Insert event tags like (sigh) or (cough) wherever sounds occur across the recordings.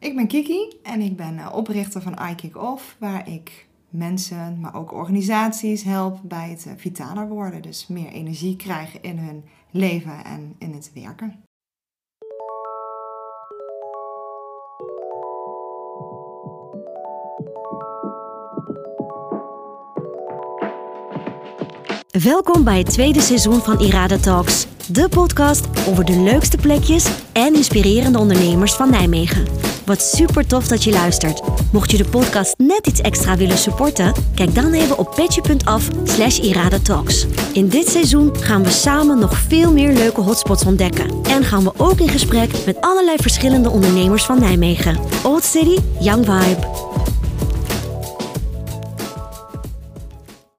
Ik ben Kiki en ik ben eh, oprichter van iKick Off, waar ik mensen, maar ook organisaties help bij het eh, vitaler worden. Dus meer energie krijgen in hun leven en in het werken. Welkom bij het tweede seizoen van Irada Talks, de podcast over de leukste plekjes en inspirerende ondernemers van Nijmegen. Wat super tof dat je luistert. Mocht je de podcast net iets extra willen supporten, kijk dan even op petje.af slash iradatalks. In dit seizoen gaan we samen nog veel meer leuke hotspots ontdekken. En gaan we ook in gesprek met allerlei verschillende ondernemers van Nijmegen. Old City, Young Vibe.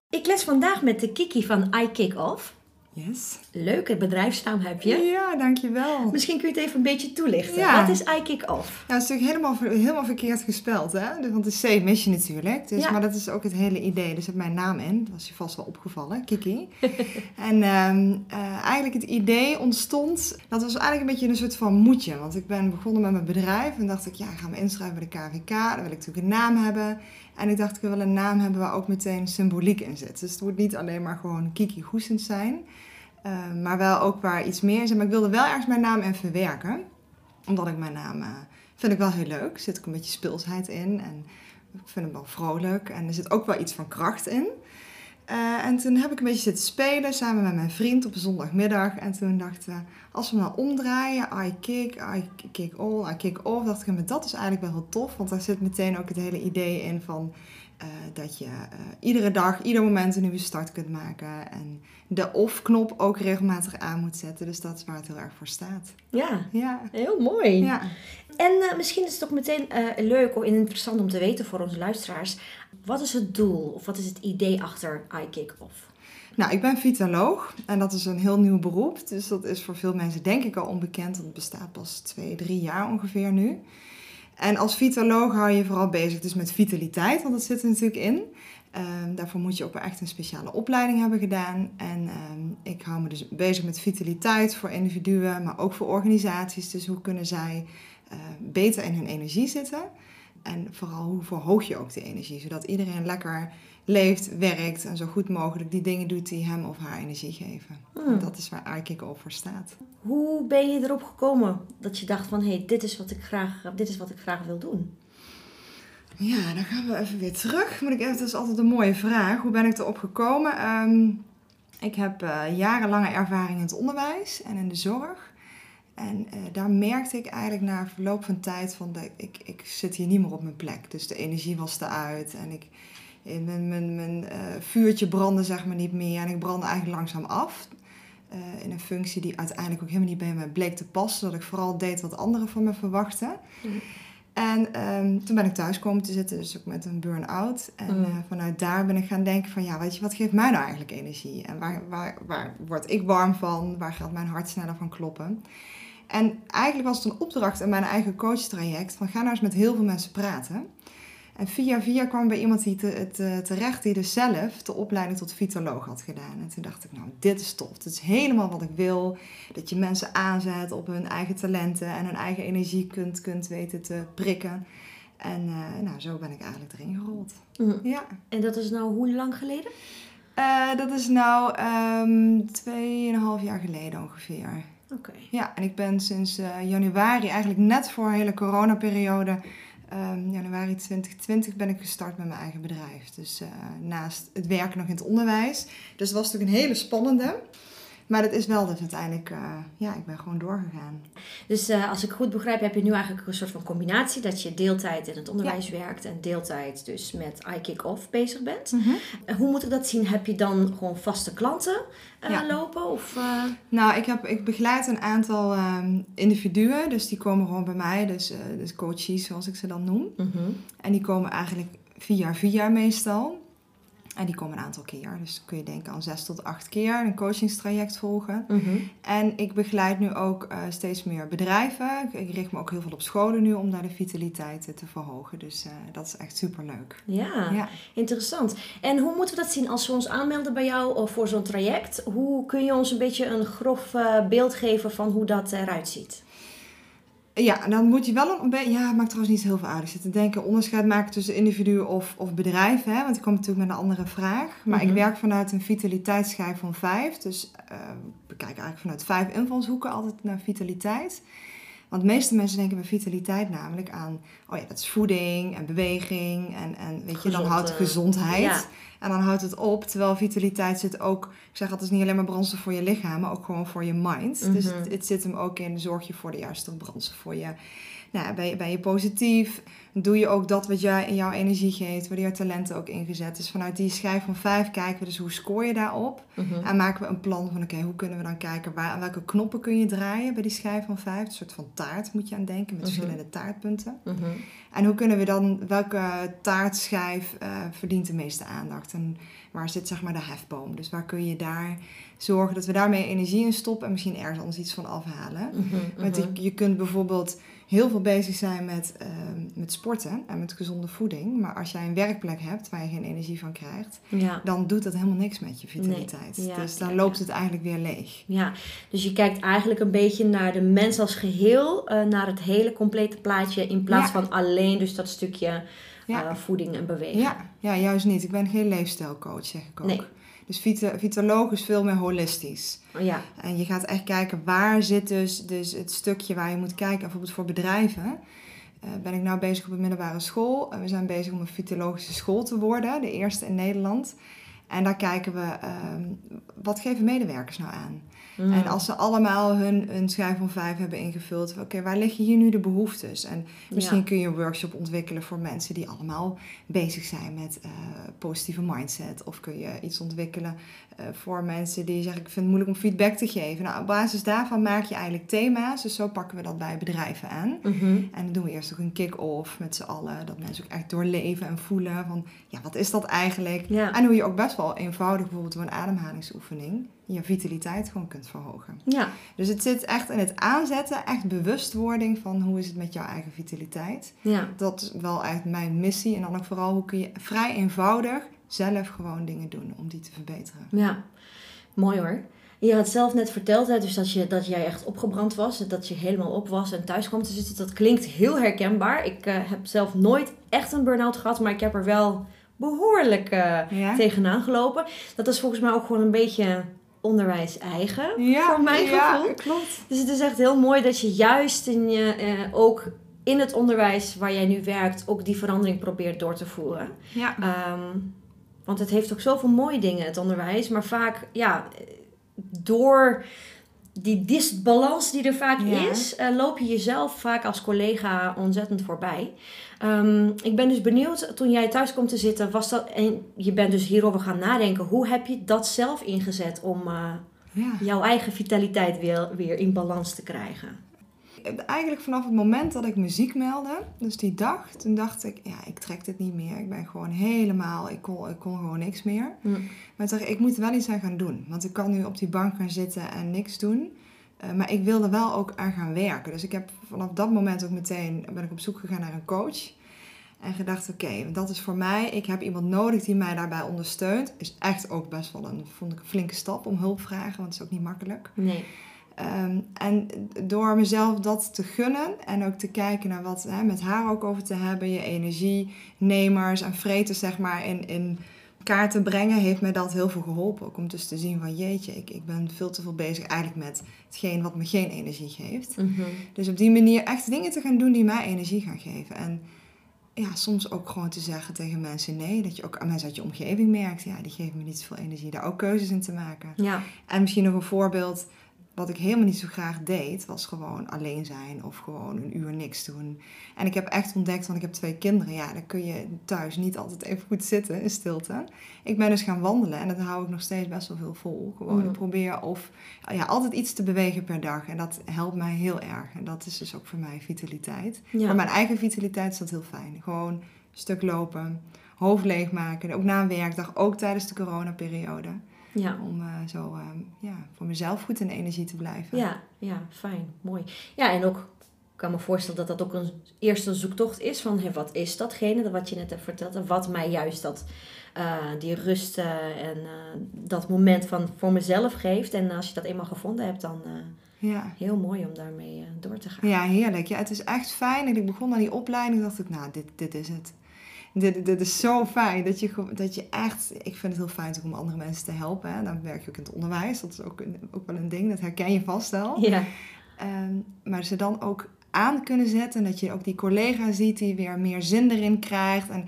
Ik les vandaag met de Kiki van iKick Off. Yes. Leuke bedrijfsnaam heb je. Ja, dankjewel. Misschien kun je het even een beetje toelichten. Ja. Wat is iKick Off? Ja, het is natuurlijk helemaal, helemaal verkeerd gespeld, hè? Dus- Want het is C-mission natuurlijk. Dus, Ja. Maar dat is ook het hele idee. Er zit mijn naam in. Dat was je vast wel opgevallen, Kiki. (laughs) en ehm, eh, eigenlijk het idee ontstond... Dat was eigenlijk een beetje een soort van moedje. Want ik ben begonnen met mijn bedrijf. En dacht ik, ja, ik ga me inschrijven bij de KVK. Dan wil ik natuurlijk een naam hebben. En ik dacht, ik wil een naam hebben waar ook meteen symboliek in zit. Dus het moet niet alleen maar gewoon Kiki Goesens zijn. Eh, maar wel ook waar iets meer zit. Maar ik wilde wel ergens mijn naam in verwerken. Omdat ik mijn naam... eh, vind ik wel heel leuk. Er zit ook een beetje speelsheid in. En ik vind hem wel vrolijk. En er zit ook wel iets van kracht in. Eh, en toen heb ik een beetje zitten spelen samen met mijn vriend op een zondagmiddag. En toen dachten we, als we hem nou omdraaien, I kick, I kick all, I kick off. Dacht ik, maar dat is eigenlijk wel heel tof. Want daar zit meteen ook het hele idee in van eh, dat je eh, iedere dag, ieder moment een nieuwe start kunt maken. En de off-knop ook regelmatig aan moet zetten. Dus dat is waar het heel erg voor staat. Ja, Ja, heel mooi. ja. En eh, misschien is het ook meteen leuk of interessant om te weten voor onze luisteraars. Wat is het doel of wat is het idee achter iKick Off? Nou, ik ben vitaloog en dat is een heel nieuw beroep. Dus dat is voor veel mensen denk ik al onbekend. want Het bestaat pas twee, drie jaar ongeveer nu. En als vitaloog hou je vooral bezig dus met vitaliteit, want dat zit er natuurlijk in. Ehm, daarvoor moet je wel echt een speciale opleiding hebben gedaan. En ehm, ik hou me dus bezig met vitaliteit voor individuen, maar ook voor organisaties. Dus hoe kunnen zij eh, beter in hun energie zitten? En vooral hoe verhoog je ook die energie, zodat iedereen lekker leeft, werkt en zo goed mogelijk die dingen doet die hem of haar energie geven. Hmm. Dat is waar iKick Off voor staat. Hoe ben je erop gekomen dat je dacht van hé, hey, dit, is wat ik graag, dit is wat ik graag wil doen? Ja, dan gaan we even weer terug. Moet ik even, dat is altijd een mooie vraag. Hoe ben ik erop gekomen? Ehm, ik heb eh, jarenlange ervaring in het onderwijs en in de zorg. En eh, daar merkte ik eigenlijk na verloop van tijd van dat ik, ik zit hier niet meer op mijn plek. Dus de energie was eruit en ik, eh, mijn, mijn, mijn eh, vuurtje brandde zeg maar niet meer. En ik brandde eigenlijk langzaam af. In een functie die uiteindelijk ook helemaal niet bij me bleek te passen. Dat ik vooral deed wat anderen van me verwachten. Mhm. En ehm, toen ben ik thuis komen te zitten, dus ook met een burn-out. En eh, vanuit daar ben ik gaan denken van, ja, weet je, wat geeft mij nou eigenlijk energie? En waar, waar, waar word ik warm van? Waar gaat mijn hart sneller van kloppen? En eigenlijk was het een opdracht in mijn eigen coachtraject van, ga nou eens met heel veel mensen praten. En via via kwam bij iemand die te, eh, terecht die dus zelf de opleiding tot vitaloog had gedaan. En toen dacht ik, nou, dit is tof. Dit is helemaal wat ik wil. Dat je mensen aanzet op hun eigen talenten en hun eigen energie kunt, kunt weten te prikken. En eh, nou, zo ben ik eigenlijk erin gerold. Mhm. Ja. En dat is nou hoe lang geleden? Eh, dat is nou ehm tweeënhalf jaar geleden ongeveer. Oké. Ja, en ik ben sinds eh, januari, eigenlijk net voor de hele coronaperiode, ehm, januari 2020, ben ik gestart met mijn eigen bedrijf. Dus eh, naast het werken nog in het onderwijs. Dus het was natuurlijk een hele spannende. Maar dat is wel dus uiteindelijk, eh, ja, ik ben gewoon doorgegaan. Dus eh, als ik goed begrijp, heb je nu eigenlijk een soort van combinatie dat je deeltijd in het onderwijs werkt en deeltijd dus met iKick Off bezig bent. En hoe moet ik dat zien? Heb je dan gewoon vaste klanten eh, Ja. lopen? Of, eh, Nou, ik, heb, ik begeleid een aantal ehm, individuen, dus die komen gewoon bij mij, dus, eh dus coaches zoals ik ze dan noem. mhm. En die komen eigenlijk via via meestal. En die komen een aantal keer. Dus kun je denken aan zes tot acht keer een coachingstraject volgen. Mhm. En ik begeleid nu ook eh, steeds meer bedrijven. Ik, richt me ook heel veel op scholen nu om daar de vitaliteit eh, te verhogen. Dus eh, dat is echt super leuk. Ja, Ja. interessant. En hoe moeten we dat zien als we ons aanmelden bij jou of voor zo'n traject? Hoe kun je ons een beetje een grof eh, beeld geven van hoe dat eruit ziet? Ja, dan moet je wel een beetje... Ja, het maakt trouwens niet heel veel uit. Ik zit te denken, onderscheid maken tussen individu of, of bedrijf. Hè? Want ik kom natuurlijk met een andere vraag. Maar Mhm. ik werk vanuit een vitaliteitsschijf van vijf. Dus eh, we kijken eigenlijk vanuit vijf invalshoeken altijd naar vitaliteit. Want de meeste mensen denken bij vitaliteit namelijk aan... Oh ja, dat is voeding en beweging. En, en weet je, dan houdt eh, gezondheid... ja. En dan houdt het op. Terwijl vitaliteit zit ook... Ik zeg altijd, niet alleen maar brandstof voor je lichaam... maar ook gewoon voor je mind. Dus Mhm. het, het zit hem ook in... zorg je voor de juiste brandstof voor je... Nou, ben je, ben je positief? Doe je ook dat wat jij in jouw energie geeft? Worden jouw talenten ook ingezet? Dus vanuit die schijf van vijf kijken we dus hoe scoor je daarop? Mhm. En maken we een plan van, oké, hoe kunnen we dan kijken... Waar, aan welke knoppen kun je draaien bij die schijf van vijf? Een soort van taart moet je aan denken... met Mhm. verschillende taartpunten. Mhm. En hoe kunnen we dan, welke taartschijf eh, verdient de meeste aandacht? En waar zit zeg maar de hefboom? Dus waar kun je daar zorgen dat we daarmee energie in stoppen en misschien ergens anders iets van afhalen? Want je, je kunt bijvoorbeeld heel veel bezig zijn met, eh, met sporten en met gezonde voeding. Maar als jij een werkplek hebt waar je geen energie van krijgt, Ja. dan doet dat helemaal niks met je vitaliteit. Nee, ja, dus dan ja, loopt het eigenlijk weer leeg. Ja, dus je kijkt eigenlijk een beetje naar de mens als geheel, eh, naar het hele complete plaatje, in plaats van alleen dus dat stukje eh, voeding en beweging. Ja, ja, juist niet. Ik ben geen leefstijlcoach, zeg ik ook. Nee. Dus vita, vitaloog is veel meer holistisch. Oh, ja. En je gaat echt kijken waar zit dus, dus het stukje waar je moet kijken. Bijvoorbeeld voor bedrijven. eh, ben ik nou bezig op een middelbare school. En we zijn bezig om een fytologische school te worden. De eerste in Nederland. En daar kijken we, ehm, wat geven medewerkers nou aan? Mhm. En als ze allemaal hun, hun schijf van vijf hebben ingevuld, oké, waar liggen hier nu de behoeftes? En misschien Ja. kun je een workshop ontwikkelen voor mensen die allemaal bezig zijn met eh, positieve mindset. Of kun je iets ontwikkelen eh, voor mensen die zeggen, ik vind het moeilijk om feedback te geven. Nou, op basis daarvan maak je eigenlijk thema's. Dus zo pakken we dat bij bedrijven aan. Mhm. En dan doen we eerst ook een kick-off met z'n allen. Dat mensen ook echt doorleven en voelen van, ja, wat is dat eigenlijk? Ja. En hoe je ook best wel eenvoudig, bijvoorbeeld door een ademhalingsoefening, je vitaliteit gewoon kunt verhogen. Ja. Dus het zit echt in het aanzetten, echt bewustwording van hoe is het met jouw eigen vitaliteit. Ja. Dat is wel echt mijn missie. En dan ook vooral hoe kun je vrij eenvoudig zelf gewoon dingen doen om die te verbeteren. Ja, mooi hoor. Je had zelf net verteld hè, dus dat, je, dat jij echt opgebrand was. Dat je helemaal op was en thuis kwam te zitten. Dat klinkt heel herkenbaar. Ik eh, heb zelf nooit echt een burn-out gehad. Maar ik heb er wel behoorlijk eh, Ja? tegenaan gelopen. Dat is volgens mij ook gewoon een beetje onderwijs eigen. Ja, voor mijn ja, gevoel. klopt. Dus het is echt heel mooi dat je juist in je, eh, ook in het onderwijs waar jij nu werkt... ook die verandering probeert door te voeren. Ja. Ehm, want het heeft ook zoveel mooie dingen, het onderwijs. Maar vaak, ja, door die disbalans die er vaak Ja. is, eh, loop je jezelf vaak als collega ontzettend voorbij. Ehm, ik ben dus benieuwd, toen jij thuis komt te zitten, was dat, en je bent dus hierover gaan nadenken, hoe heb je dat zelf ingezet om eh, ja. jouw eigen vitaliteit weer, weer in balans te krijgen? Eigenlijk vanaf het moment dat ik muziek meldde, dus die dag, toen dacht ik, ja, ik trek dit niet meer. Ik ben gewoon helemaal, ik kon, ik kon gewoon niks meer. Hm. Maar ik dacht, ik moet wel iets aan gaan doen. Want ik kan nu op die bank gaan zitten en niks doen. Eh, maar ik wilde wel ook aan gaan werken. Dus ik heb vanaf dat moment ook meteen ben ik op zoek gegaan naar een coach. En gedacht, oké, dat is voor mij. Ik heb iemand nodig die mij daarbij ondersteunt. Is echt ook best wel een, vond ik een flinke stap om hulp vragen. Want het is ook niet makkelijk. Nee. Ehm, en door mezelf dat te gunnen en ook te kijken naar wat hè, met haar ook over te hebben, je energienemers en vreters zeg maar in, in kaart te brengen, heeft mij dat heel veel geholpen. Ook om dus te zien van jeetje, ik, ik ben veel te veel bezig eigenlijk met hetgeen wat me geen energie geeft. Mhm. Dus op die manier echt dingen te gaan doen die mij energie gaan geven. En ja, soms ook gewoon te zeggen tegen mensen nee. Dat je ook aan mensen uit je omgeving merkt, ja, die geven me niet zoveel energie. Daar ook keuzes in te maken. Ja. En misschien nog een voorbeeld, wat ik helemaal niet zo graag deed, was gewoon alleen zijn of gewoon een uur niks doen. En ik heb echt ontdekt, want ik heb twee kinderen, ja, dan kun je thuis niet altijd even goed zitten in stilte. Ik ben dus gaan wandelen en dat hou ik nog steeds best wel veel vol. Gewoon, Mm. ik probeer of ja, altijd iets te bewegen per dag en dat helpt mij heel erg. En dat is dus ook voor mij vitaliteit. Ja. Voor mijn eigen vitaliteit is dat heel fijn. Gewoon een stuk lopen, hoofd leegmaken, ook na een werkdag, ook tijdens de coronaperiode. Ja. Om eh, zo eh, ja, voor mezelf goed in de energie te blijven. Ja, ja, fijn, mooi. Ja, en ook kan me voorstellen dat dat ook een eerste zoektocht is van hey, wat is datgene wat je net hebt verteld en wat mij juist dat, eh, die rust eh, en dat moment van voor mezelf geeft. En als je dat eenmaal gevonden hebt, dan ja. heel mooi om daarmee door te gaan. Ja, heerlijk. Ja, het is echt fijn. En ik begon aan die opleiding dacht ik, nou, dit, dit is het. Dit, dit is zo fijn dat je, dat je echt... Ik vind het heel fijn om andere mensen te helpen. Hè. Dan werk je ook in het onderwijs. Dat is ook, ook wel een ding. Dat herken je vast wel. Ja. Ehm, maar ze dan ook aan kunnen zetten. Dat je ook die collega ziet die weer meer zin erin krijgt. En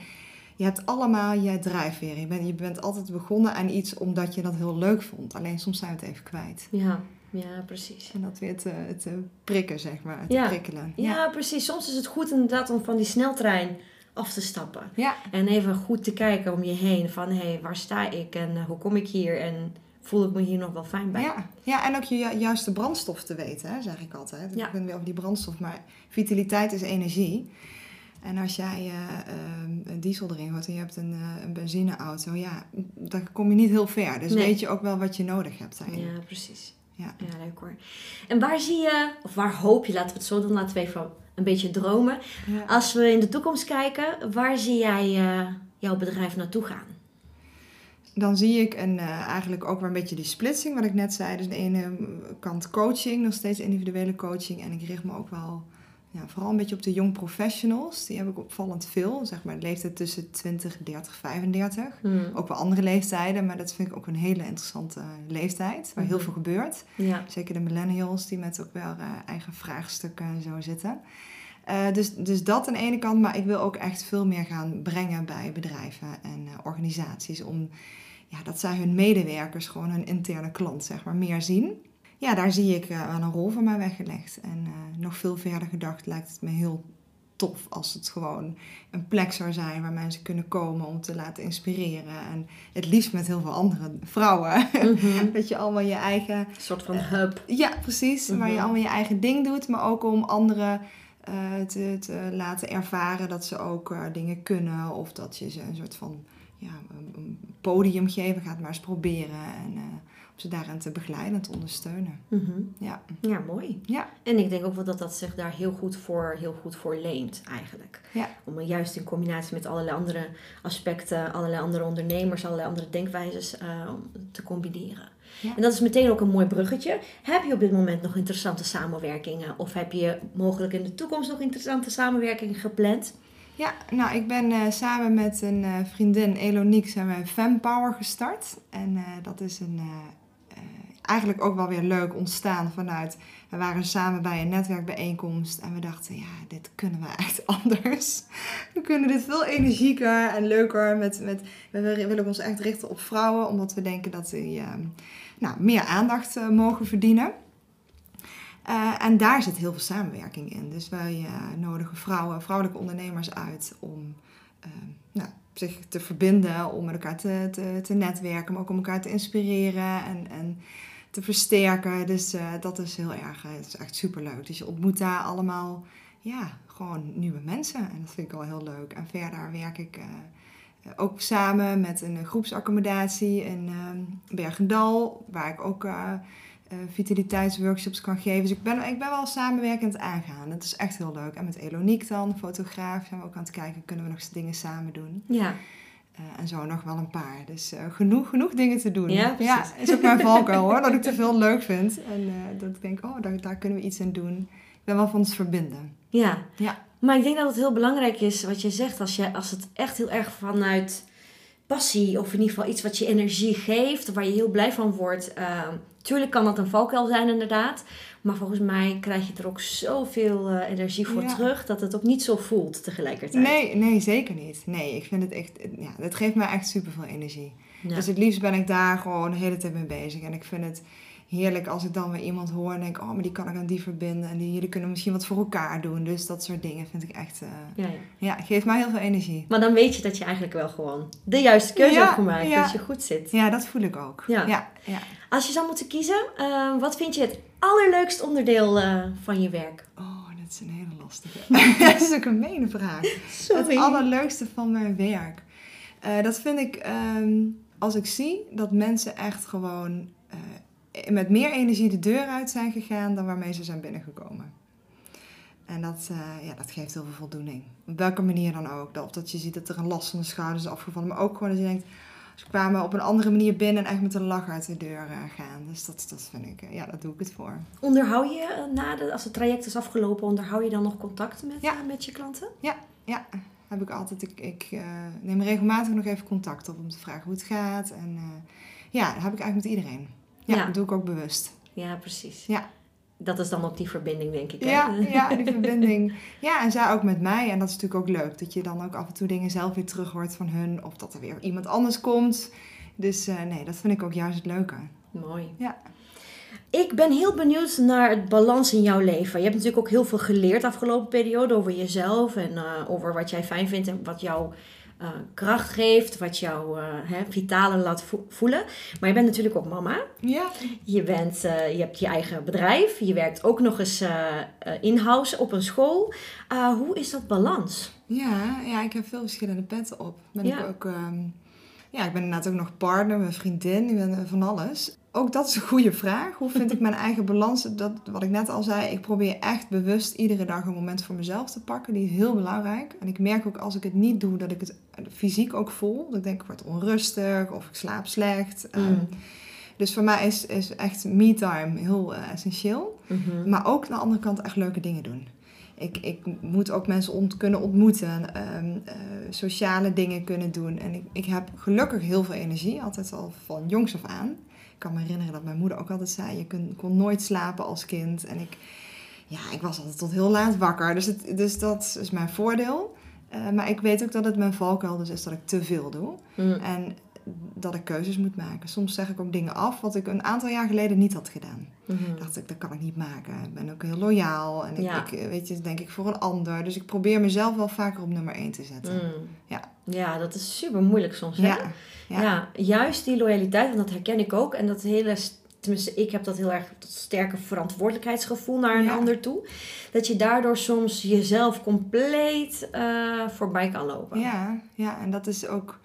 je hebt allemaal je drijfveer. Je bent, je bent altijd begonnen aan iets omdat je dat heel leuk vond. Alleen soms zijn we het even kwijt. Ja, ja precies. En dat weer te, te prikken, zeg maar. Te Ja. prikkelen. Ja, precies. Soms is het goed inderdaad om van die sneltrein af te stappen. Ja. En even goed te kijken om je heen van hé, hey, waar sta ik en eh, hoe kom ik hier en voel ik me hier nog wel fijn bij? Ja. ja, en ook je ju- juiste brandstof te weten, hè, zeg ik altijd. Ja. Ik ben weer over die brandstof, maar vitaliteit is energie. En als jij een diesel erin gooit en je hebt een, een benzineauto, ja, dan kom je niet heel ver. Dus Nee. weet je ook wel wat je nodig hebt daarin. Ja, precies. Ja. Ja, leuk hoor. En waar zie je, of waar hoop je, laten we het zo doen, laten we even een beetje dromen. Ja. Als we in de toekomst kijken, waar zie jij eh, jouw bedrijf naartoe gaan? Dan zie ik een, eh, eigenlijk ook weer een beetje die splitsing, wat ik net zei. Dus aan de ene kant coaching, nog steeds individuele coaching. En ik richt me ook wel ja, vooral een beetje op de young professionals. Die heb ik opvallend veel, zeg maar de leeftijd tussen 20, 30, 35. Ook wel andere leeftijden, maar dat vind ik ook een hele interessante leeftijd. Waar heel Mhm. veel gebeurt. Ja. Zeker de millennials die met ook wel eh, eigen vraagstukken en zo zitten. Eh, dus, dus dat aan de ene kant, maar ik wil ook echt veel meer gaan brengen bij bedrijven en eh, organisaties. Om ja, dat zij hun medewerkers, gewoon hun interne klant, zeg maar, meer zien. Ja, daar zie ik eh, wel een rol voor mij weggelegd. En eh, nog veel verder gedacht lijkt het me heel tof als het gewoon een plek zou zijn waar mensen kunnen komen om te laten inspireren. En het liefst met heel veel andere vrouwen. Mhm. (laughs) dat je allemaal je eigen Een soort van hub. ja, precies. Waar je Mhm. allemaal je eigen ding doet, maar ook om anderen eh, te, te laten ervaren dat ze ook eh, dingen kunnen. Of dat je ze een soort van ja, een, podium geven, gaat maar eens proberen. En eh, ze daarin te begeleiden en te ondersteunen. Mhm. Ja, Ja, mooi. ja, En ik denk ook wel dat dat zich daar heel goed voor, heel goed voor leent eigenlijk. Ja. Om juist in combinatie met allerlei andere aspecten, allerlei andere ondernemers, allerlei andere denkwijzes eh, te combineren. Ja. En dat is meteen ook een mooi bruggetje. Heb je op dit moment nog interessante samenwerkingen? Of heb je mogelijk in de toekomst nog interessante samenwerkingen gepland? Ja, nou, ik ben eh, samen met een eh, vriendin, Eloniek, zijn wij Fempower gestart. En dat is een, eigenlijk ook wel weer leuk ontstaan vanuit... We waren samen bij een netwerkbijeenkomst en we dachten, ja, dit kunnen we echt (laughs) anders. We kunnen dit veel energieker en leuker. Met, met, we willen ons echt richten op vrouwen, omdat we denken dat die eh, nou, meer aandacht eh, mogen verdienen. Eh, en daar zit heel veel samenwerking in. Dus wij eh, nodigen vrouwen, vrouwelijke ondernemers uit om eh, nou, zich te verbinden, om met elkaar te, te, te netwerken, maar ook om elkaar te inspireren en, en te versterken. Dus eh, dat is heel erg, eh, het is echt superleuk. Dus je ontmoet daar allemaal, ja, gewoon nieuwe mensen. En dat vind ik wel heel leuk. En verder werk ik eh, ook samen met een groepsaccommodatie in eh, Bergendal, waar ik ook... eh, eh, vitaliteitsworkshops kan geven. Dus ik ben, ik ben wel samenwerkend aangaan. Dat is echt heel leuk. En met Eloniek dan, fotograaf, zijn we ook aan het kijken, kunnen we nog dingen samen doen. Ja, Eh, en zo nog wel een paar. Dus eh, genoeg, genoeg dingen te doen. Ja, precies. is ook mijn valkuil hoor, dat ik te veel (laughs) leuk vind. En eh, dat ik denk, oh, daar, daar kunnen we iets aan doen. Ik ben wel van het verbinden. ja. Ja. Maar ik denk dat het heel belangrijk is wat je zegt. Als, je, als het echt heel erg vanuit passie, of in ieder geval iets wat je energie geeft, waar je heel blij van wordt. Tuurlijk kan dat een valkuil zijn, inderdaad. Maar volgens mij krijg je er ook zoveel uh, energie voor Ja. terug dat het ook niet zo voelt tegelijkertijd. Nee, nee, zeker niet. Nee, ik vind het echt, ja, het geeft mij echt super veel energie. Ja. Dus het liefst ben ik daar gewoon de hele tijd mee bezig. En ik vind het heerlijk als ik dan weer iemand hoor en denk, oh, maar die kan ik aan die verbinden. En die, jullie kunnen misschien wat voor elkaar doen. Dus dat soort dingen vind ik echt, eh, Ja, ja. ja, geeft mij heel veel energie. Maar dan weet je dat je eigenlijk wel gewoon de juiste keuze hebt gemaakt. ja. Dat je goed zit. Ja, dat voel ik ook. Ja. Als je zou moeten kiezen, uh, wat vind je het allerleukst onderdeel uh, van je werk? Oh, dat is een hele lastige. (laughs) dat is ook een mene vraag. Sorry. Het allerleukste van mijn werk. Uh, dat vind ik um, als ik zie dat mensen echt gewoon met meer energie de deur uit zijn gegaan dan waarmee ze zijn binnengekomen. En dat, eh, ja, dat geeft heel veel voldoening. Op welke manier dan ook. Of dat je ziet dat er een last van de schouders is afgevallen. Maar ook gewoon dat je denkt, ze kwamen op een andere manier binnen en echt met een lach uit de deur eh, gaan. Dus dat, dat vind ik, eh, ja, daar doe ik het voor. Onderhoud je, na de, als het traject is afgelopen, onderhoud je dan nog contact met, Ja. met je klanten? Ja, heb ik altijd. Ik, ik neem regelmatig nog even contact op om te vragen hoe het gaat. En ja, dat heb ik eigenlijk met iedereen. Ja, Ja. dat doe ik ook bewust. Ja, precies. Ja. Dat is dan ook die verbinding, denk ik. hè? Ja, ja, die (laughs) verbinding. Ja, en zij ook met mij. En dat is natuurlijk ook leuk. Dat je dan ook af en toe dingen zelf weer terug hoort van hun. Of dat er weer iemand anders komt. Dus eh, nee, dat vind ik ook juist het leuke. Mooi. Ja. Ik ben heel benieuwd naar het balans in jouw leven. Je hebt natuurlijk ook heel veel geleerd de afgelopen periode over jezelf en eh, over wat jij fijn vindt en wat jou eh, kracht geeft, wat jou eh hè, vitale laat vo- voelen. Maar je bent natuurlijk ook mama. Ja. Je, bent, eh, je hebt je eigen bedrijf. Je werkt ook nog eens in-house op een school. Hoe is dat balans? Ja, ja, ik heb veel verschillende petten op. Ben Ja. ik ook, ehm, ja, ik ben inderdaad ook nog partner, mijn vriendin, ik ben van alles. Ook dat is een goede vraag. Hoe vind ik mijn eigen balans? Dat, wat ik net al zei, ik probeer echt bewust iedere dag een moment voor mezelf te pakken. Die is heel belangrijk. En ik merk ook als ik het niet doe, dat ik het fysiek ook voel. Dat ik denk, ik word onrustig of ik slaap slecht. Ehm, Mm. dus voor mij is, is echt me-time heel eh, essentieel. Mhm. Maar ook aan de andere kant echt leuke dingen doen. Ik, ik moet ook mensen ont kunnen ontmoeten, ehm, eh, sociale dingen kunnen doen. En ik, ik heb gelukkig heel veel energie, altijd al van jongs af aan. Ik kan me herinneren dat mijn moeder ook altijd zei, je kun, kon nooit slapen als kind. En ik, ja, ik was altijd tot heel laat wakker, dus, het, dus dat is mijn voordeel. Eh, maar ik weet ook dat het mijn valkuil dus is dat ik te veel doe. Mm. En dat ik keuzes moet maken. Soms zeg ik ook dingen af wat ik een aantal jaar geleden niet had gedaan Mhm. dacht ik, dat kan ik niet maken. Ik ben ook heel loyaal en ik, Ja. ik eh, weet je, denk ik voor een ander. Dus ik probeer mezelf wel vaker op nummer 1 te zetten. Mm. Ja. ja, dat is super moeilijk soms. Hè? Ja, Ja. ja. juist die loyaliteit, want dat herken ik ook. En dat hele, tenminste, ik heb dat heel erg dat sterke verantwoordelijkheidsgevoel naar een Ja. ander toe. Dat je daardoor soms jezelf compleet eh, voorbij kan lopen. ja, ja, en dat is ook.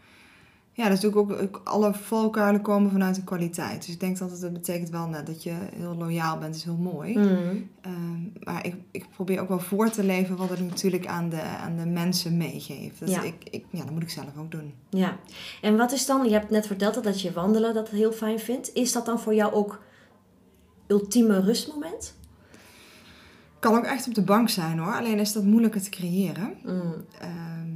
Ja, dat is natuurlijk ook, alle valkuilen komen vanuit een kwaliteit. Dus ik denk dat het dat betekent wel net dat je heel loyaal bent, is heel mooi. Mm. Ehm, maar ik, ik probeer ook wel voor te leven wat ik natuurlijk aan de, aan de mensen meegeef. Dus Ja. ik, ik, ja, dat moet ik zelf ook doen. Ja. En wat is dan, je hebt net verteld dat je wandelen dat heel fijn vindt. Is dat dan voor jou ook ultieme rustmoment? Kan ook echt op de bank zijn hoor, alleen is dat moeilijker te creëren. Mm. Ehm,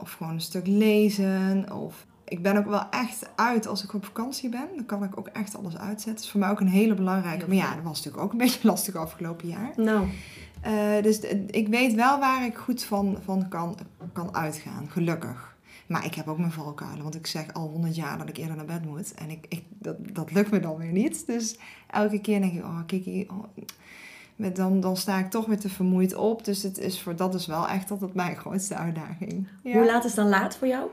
of gewoon een stuk lezen. Of ik ben ook wel echt uit als ik op vakantie ben. Dan kan ik ook echt alles uitzetten. Dat is voor mij ook een hele belangrijke. Maar ja, dat was natuurlijk ook een (laughs) beetje lastig afgelopen jaar. Nou, Eh, dus ik weet wel waar ik goed van, van kan, kan uitgaan, gelukkig. Maar ik heb ook mijn valkuilen, want ik zeg al honderd jaar dat ik eerder naar bed moet. En ik, ik, dat, dat lukt me dan weer niet. Dus elke keer denk ik, oh Kiki, oh, met dan, dan sta ik toch weer te vermoeid op. Dus het is voor, dat is wel echt altijd mijn (laughs) grootste uitdaging. Ja. hoe laat is dan laat voor jou?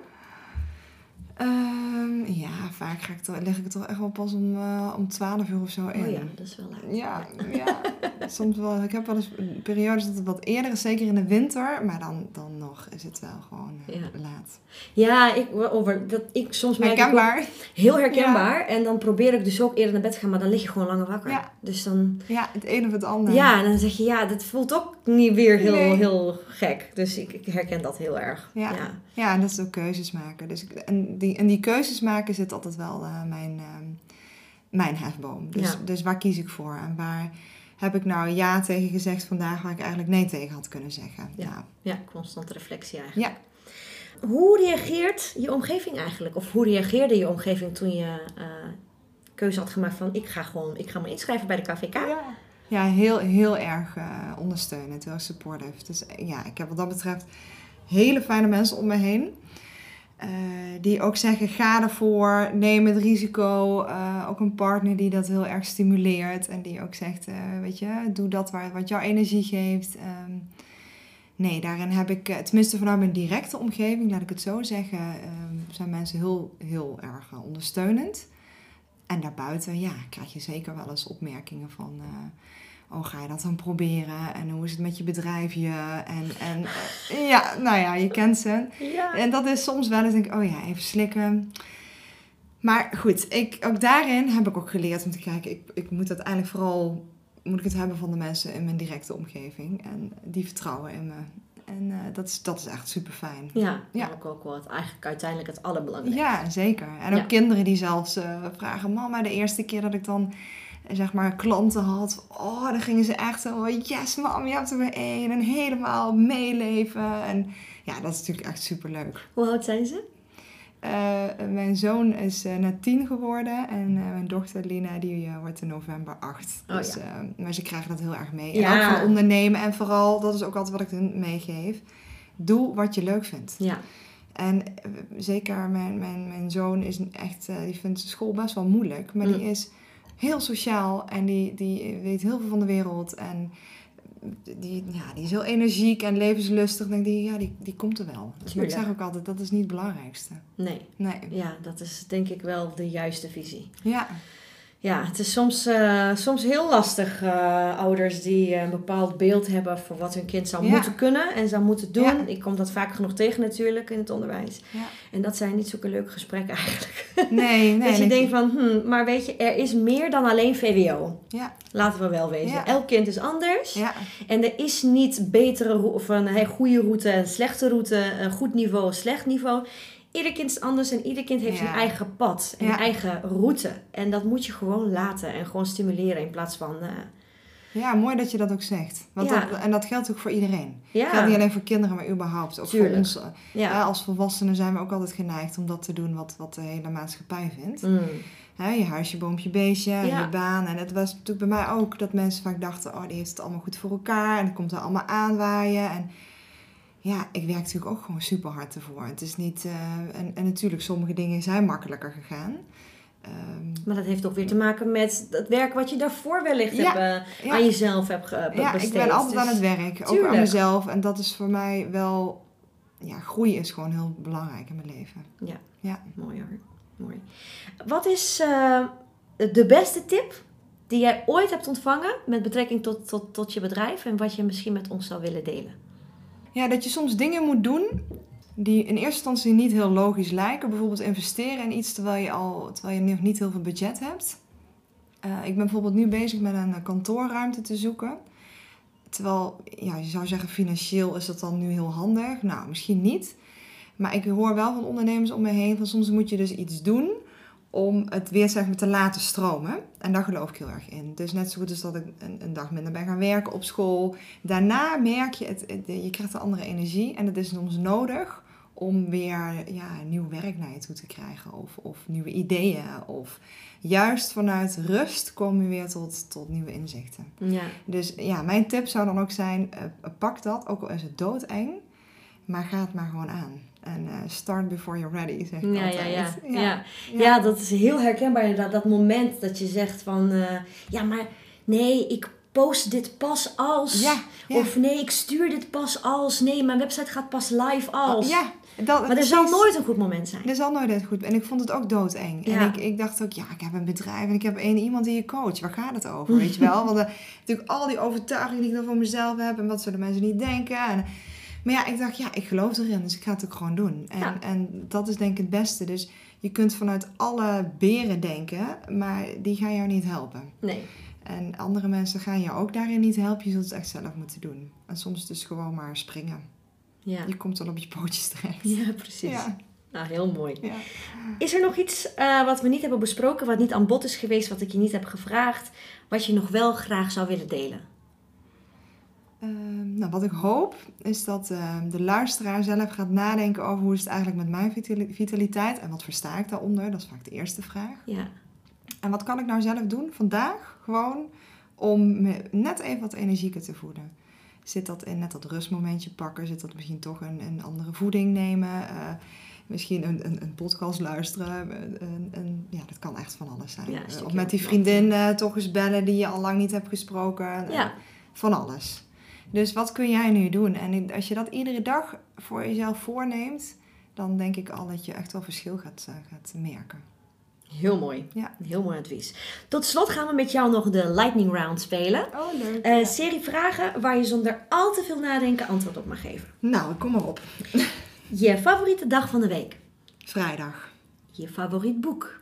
Ehm, ja, vaak ga ik toch, leg ik het toch echt wel pas om, eh, om 12 uur of zo in. Oh ja, dat is wel laat. Ja, (laughs) ja. Soms wel. Ik heb wel eens periodes dat het wat eerder is, zeker in de winter. Maar dan, dan nog is het wel gewoon eh, Ja. laat. Ja, ik, over, dat, ik soms merk ik Herkenbaar. heel herkenbaar. En dan probeer ik dus ook eerder naar bed te gaan, maar dan lig je gewoon langer wakker. Ja. Dus dan, Ja, het een of het ander. ja, en dan zeg je, ja, dat voelt ook niet weer heel, Nee. heel gek. Dus ik, ik herken dat heel erg. Ja. ja. Ja, en dat is ook keuzes maken. Dus, ik- en, die, en die keuzes maken zit altijd wel eh, mijn, ehm, mijn hefboom. Dus, Ja. dus waar kies ik voor? En waar heb ik nou ja tegen gezegd vandaag waar ik eigenlijk nee tegen had kunnen zeggen? Ja. Nou, Ja, constante reflectie eigenlijk. Ja. Hoe reageert je omgeving eigenlijk? Of hoe reageerde je omgeving toen je eh, keuze had gemaakt van ik ga gewoon, ik ga me inschrijven bij de KVK? Ja, ja heel, heel erg eh, ondersteunend, heel supportive. Dus ja, ik heb wat dat betreft hele fijne mensen om me heen. Eh, die ook zeggen, ga ervoor, neem het risico. Eh, ook een partner die dat heel erg stimuleert. En die ook zegt, eh, weet je, doe dat waar, wat jouw energie geeft. Ehm, nee, daarin heb ik, tenminste vanuit mijn directe omgeving, laat ik het zo zeggen, ehm, zijn mensen heel, heel erg ondersteunend. En daarbuiten, ja, krijg je zeker wel eens opmerkingen van... oh, ga je dat dan proberen? En hoe is het met je bedrijfje? En, en eh, ja, nou ja, je kent ze. Ja. En dat is soms wel eens, denk ik, oh ja, even slikken. Maar goed, ik, ook daarin heb ik ook geleerd om te kijken... Ik, ik moet uiteindelijk vooral moet ik het hebben van de mensen in mijn directe omgeving. En die vertrouwen in me. En eh, dat, is, dat is echt super fijn. Ja, Ja. ook, ook wel het, eigenlijk uiteindelijk het allerbelangrijkste. Ja, zeker. En ook Ja. kinderen die zelfs eh, vragen: Mama, de eerste keer dat ik dan zeg maar klanten had, oh, dan gingen ze echt zo: Yes, mam, je hebt er weer één. En helemaal meeleven. En ja, dat is natuurlijk echt super leuk. Hoe oud zijn ze? mijn zoon is eh, net tien geworden en eh, mijn dochter Lina die eh, wordt in november acht. Oh, dus, ja. eh, maar ze krijgen dat heel erg mee. Ja. En ook van ondernemen en vooral, dat is ook altijd wat ik hun meegeef. Doe wat je leuk vindt. Ja. En eh, zeker mijn, mijn, mijn zoon is echt, eh, die vindt school best wel moeilijk. Maar die Mm. is heel sociaal en die, die weet heel veel van de wereld. En die, ja, die is heel energiek en levenslustig. Dan denk ik, ja, die, die komt er wel. Dus maar ik Tuurlijk. zeg ook altijd, dat is niet het belangrijkste. Nee. Nee. Ja, dat is denk ik wel de juiste visie. Ja, Ja, het is soms, eh, soms heel lastig, eh, ouders die een bepaald beeld hebben voor wat hun kind zou Ja. moeten kunnen en zou moeten doen. Ja. Ik kom dat vaak genoeg tegen natuurlijk in het onderwijs. Ja. En dat zijn niet zulke leuke gesprekken eigenlijk. nee, nee. (laughs) dat je nee. denkt van, hm, maar weet je, er is meer dan alleen VWO. Ja, Laten we wel wezen. Elk kind is anders. ja, En er is niet betere of een hey, goede route en slechte route, een goed niveau, slecht niveau. Ieder kind is anders en ieder kind heeft Ja. een eigen pad en Ja. eigen route. En dat moet je gewoon laten en gewoon stimuleren in plaats van. eh, ja, mooi dat je dat ook zegt. Want Ja. dat, en dat geldt ook voor iedereen. ja, geldt niet alleen voor kinderen, maar überhaupt. Ook Tuurlijk. voor ons. eh, ja. Als volwassenen zijn we ook altijd geneigd om dat te doen wat, wat de hele maatschappij vindt. Mm. Hè, je huisje, boompje, beestje, je baan. En het was natuurlijk bij mij ook dat mensen vaak dachten, oh, die heeft het allemaal goed voor elkaar. En het komt er allemaal aanwaaien. En ja, ik werk natuurlijk ook gewoon super hard ervoor. Het is niet, eh, en, en natuurlijk, sommige dingen zijn makkelijker gegaan. Ehm, Maar dat heeft ook weer te maken met het werk wat je daarvoor wellicht Ja, hebt, eh, ja. aan jezelf hebt ge- be- ja, ik besteed. ben altijd Dus- aan het werk, ook aan mezelf. En dat is voor mij wel, ja, groei is gewoon heel belangrijk in mijn leven. Ja. Ja. Mooi hoor. Mooi. Wat is eh, de beste tip die jij ooit hebt ontvangen met betrekking tot, tot, tot je bedrijf en wat je misschien met ons zou willen delen? Ja, dat je soms dingen moet doen die in eerste instantie niet heel logisch lijken. Bijvoorbeeld investeren in iets terwijl je, al, terwijl je nog niet heel veel budget hebt. Eh, ik ben bijvoorbeeld nu bezig met een kantoorruimte te zoeken. Terwijl, ja, je zou zeggen financieel is dat dan nu heel handig. Nou, misschien niet. Maar ik hoor wel van ondernemers om me heen van soms moet je dus iets doen om het weer zeg maar te laten stromen. En daar geloof ik heel erg in. Dus net zo goed als dat ik een, een dag minder ben gaan werken op school. Daarna merk je, het, het- je krijgt een andere energie. En het is soms nodig om weer ja, nieuw werk naar je toe te krijgen. Of, of nieuwe ideeën. Of juist vanuit rust kom je weer tot, tot nieuwe inzichten. Ja. Dus ja, mijn tip zou dan ook zijn, eh, pak dat, ook al is het doodeng. Maar ga het maar gewoon aan. En eh, start before you're ready, zeg ik Ja, ja, altijd. ja, ja. ja. Ja. dat is heel herkenbaar inderdaad. Dat moment dat je zegt van... eh, ja, maar nee, ik post dit pas als... Ja, ja. Of nee, ik stuur dit pas als... Nee, mijn website gaat pas live als. Ja, dat, maar er zal nooit een goed moment zijn. Er zal nooit echt goed. En ik vond het ook doodeng. Ja. En ik, ik dacht ook, ja, ik heb een bedrijf en ik heb één iemand die je coach. Waar gaat het over, (laughs) weet je wel? Want eh, natuurlijk al die overtuigingen die ik dan voor mezelf heb en wat zullen mensen niet denken. En, maar ja, ik dacht, ja, ik geloof erin, dus ik ga het ook gewoon doen. En, Ja. en dat is denk ik het beste. Dus je kunt vanuit alle beren denken, maar die gaan jou niet helpen. Nee. En andere mensen gaan jou ook daarin niet helpen. Je zult het echt zelf moeten doen. En soms dus gewoon maar springen. Ja, Je komt dan op je pootjes terecht. ja precies. Ja, Nou, heel mooi. ja. Is er nog iets eh, wat we niet hebben besproken, wat niet aan bod is geweest, wat ik je niet heb gevraagd, wat je nog wel graag zou willen delen? Ehm, nou, wat ik hoop is dat ehm, de luisteraar zelf gaat nadenken over hoe is het eigenlijk met mijn vitali- vitaliteit en wat versta ik daaronder. Dat is vaak de eerste vraag. Ja, En wat kan ik nou zelf doen vandaag gewoon om me net even wat energieker te voeden? Zit dat in net dat rustmomentje pakken? Zit dat misschien toch een, een andere voeding nemen? Eh, misschien een, een, een podcast luisteren? Een, een, ja, dat kan echt van alles zijn. Ja, Eh, of met die vriendin eh, toch eens bellen die je al lang niet hebt gesproken. Eh, ja. van alles. Dus wat kun jij nu doen? En als je dat iedere dag voor jezelf voorneemt, dan denk ik al dat je echt wel verschil gaat, eh, gaat merken. heel mooi. Ja. Heel mooi advies. Tot slot gaan we met jou nog de lightning round spelen. Oh, leuk. Een serie vragen waar je zonder al te veel nadenken antwoord op mag geven. Nou, kom maar op. (laughs) Je favoriete dag van de week? Vrijdag. Je favoriet boek?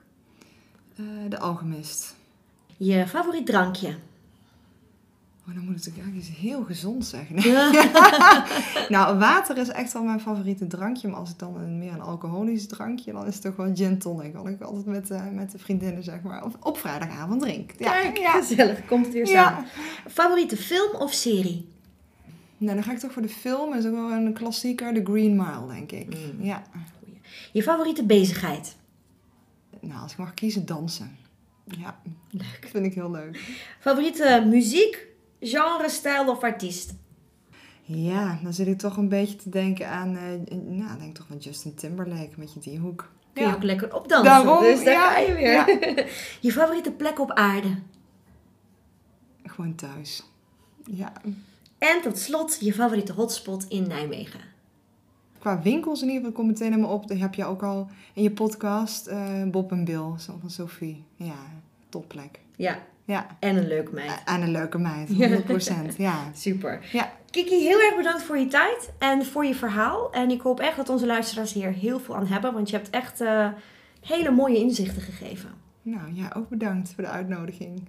Eh, de Alchemist. Je favoriet drankje? Oh, dan moet ik eigenlijk iets heel gezond zeggen. (laughs) nou, water is echt wel mijn favoriete drankje. Maar als ik dan een, meer een alcoholisch drankje, dan is het toch wel gin tonic. Wat ik altijd met, uh, met de vriendinnen, zeg maar, op, op vrijdagavond drink. Ja, Kijk, ja. gezellig. Komt het weer samen. Favoriete film of serie? Nou, dan ga ik toch voor de film. Dat is ook wel een klassieker, The Green Mile, denk ik. Mm. Ja. Je favoriete bezigheid? Nou, als ik mag kiezen, dansen. Ja, leuk. vind ik heel leuk. Favoriete muziek, genre, stijl of artiest? Ja, dan zit ik toch een beetje te denken aan, uh, nou, denk toch van Justin Timberlake met je die hoek. Kun je ook lekker opdansen, Daarom, dus daar ga je weer. Ja. (laughs) je favoriete plek op aarde? Gewoon thuis. Ja. En tot slot je favoriete hotspot in Nijmegen? Qua winkels in ieder geval komt meteen naar me op. Dat heb je ook al in je podcast. Uh, Bob en Bill van Sophie. Ja, topplek. Ja. Ja. En een leuke meid. En een leuke meid, 100%. ja. (laughs) Super. Ja. Kiki, heel erg bedankt voor je tijd en voor je verhaal. En ik hoop echt dat onze luisteraars hier heel veel aan hebben. Want je hebt echt uh, hele mooie inzichten gegeven. Nou ja, ook bedankt voor de uitnodiging.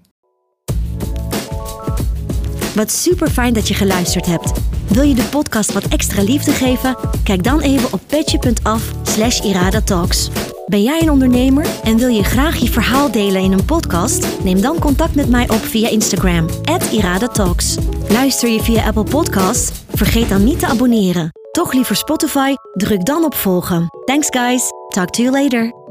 Wat super fijn dat je geluisterd hebt. Wil je de podcast wat extra liefde geven? Kijk dan even op petje.af slash iradatalks. Ben jij een ondernemer en wil je graag je verhaal delen in een podcast? Neem dan contact met mij op via Instagram, iradatalks. Luister je via Apple Podcasts? Vergeet dan niet te abonneren. Toch liever Spotify? Druk dan op volgen. Thanks guys, talk to you later.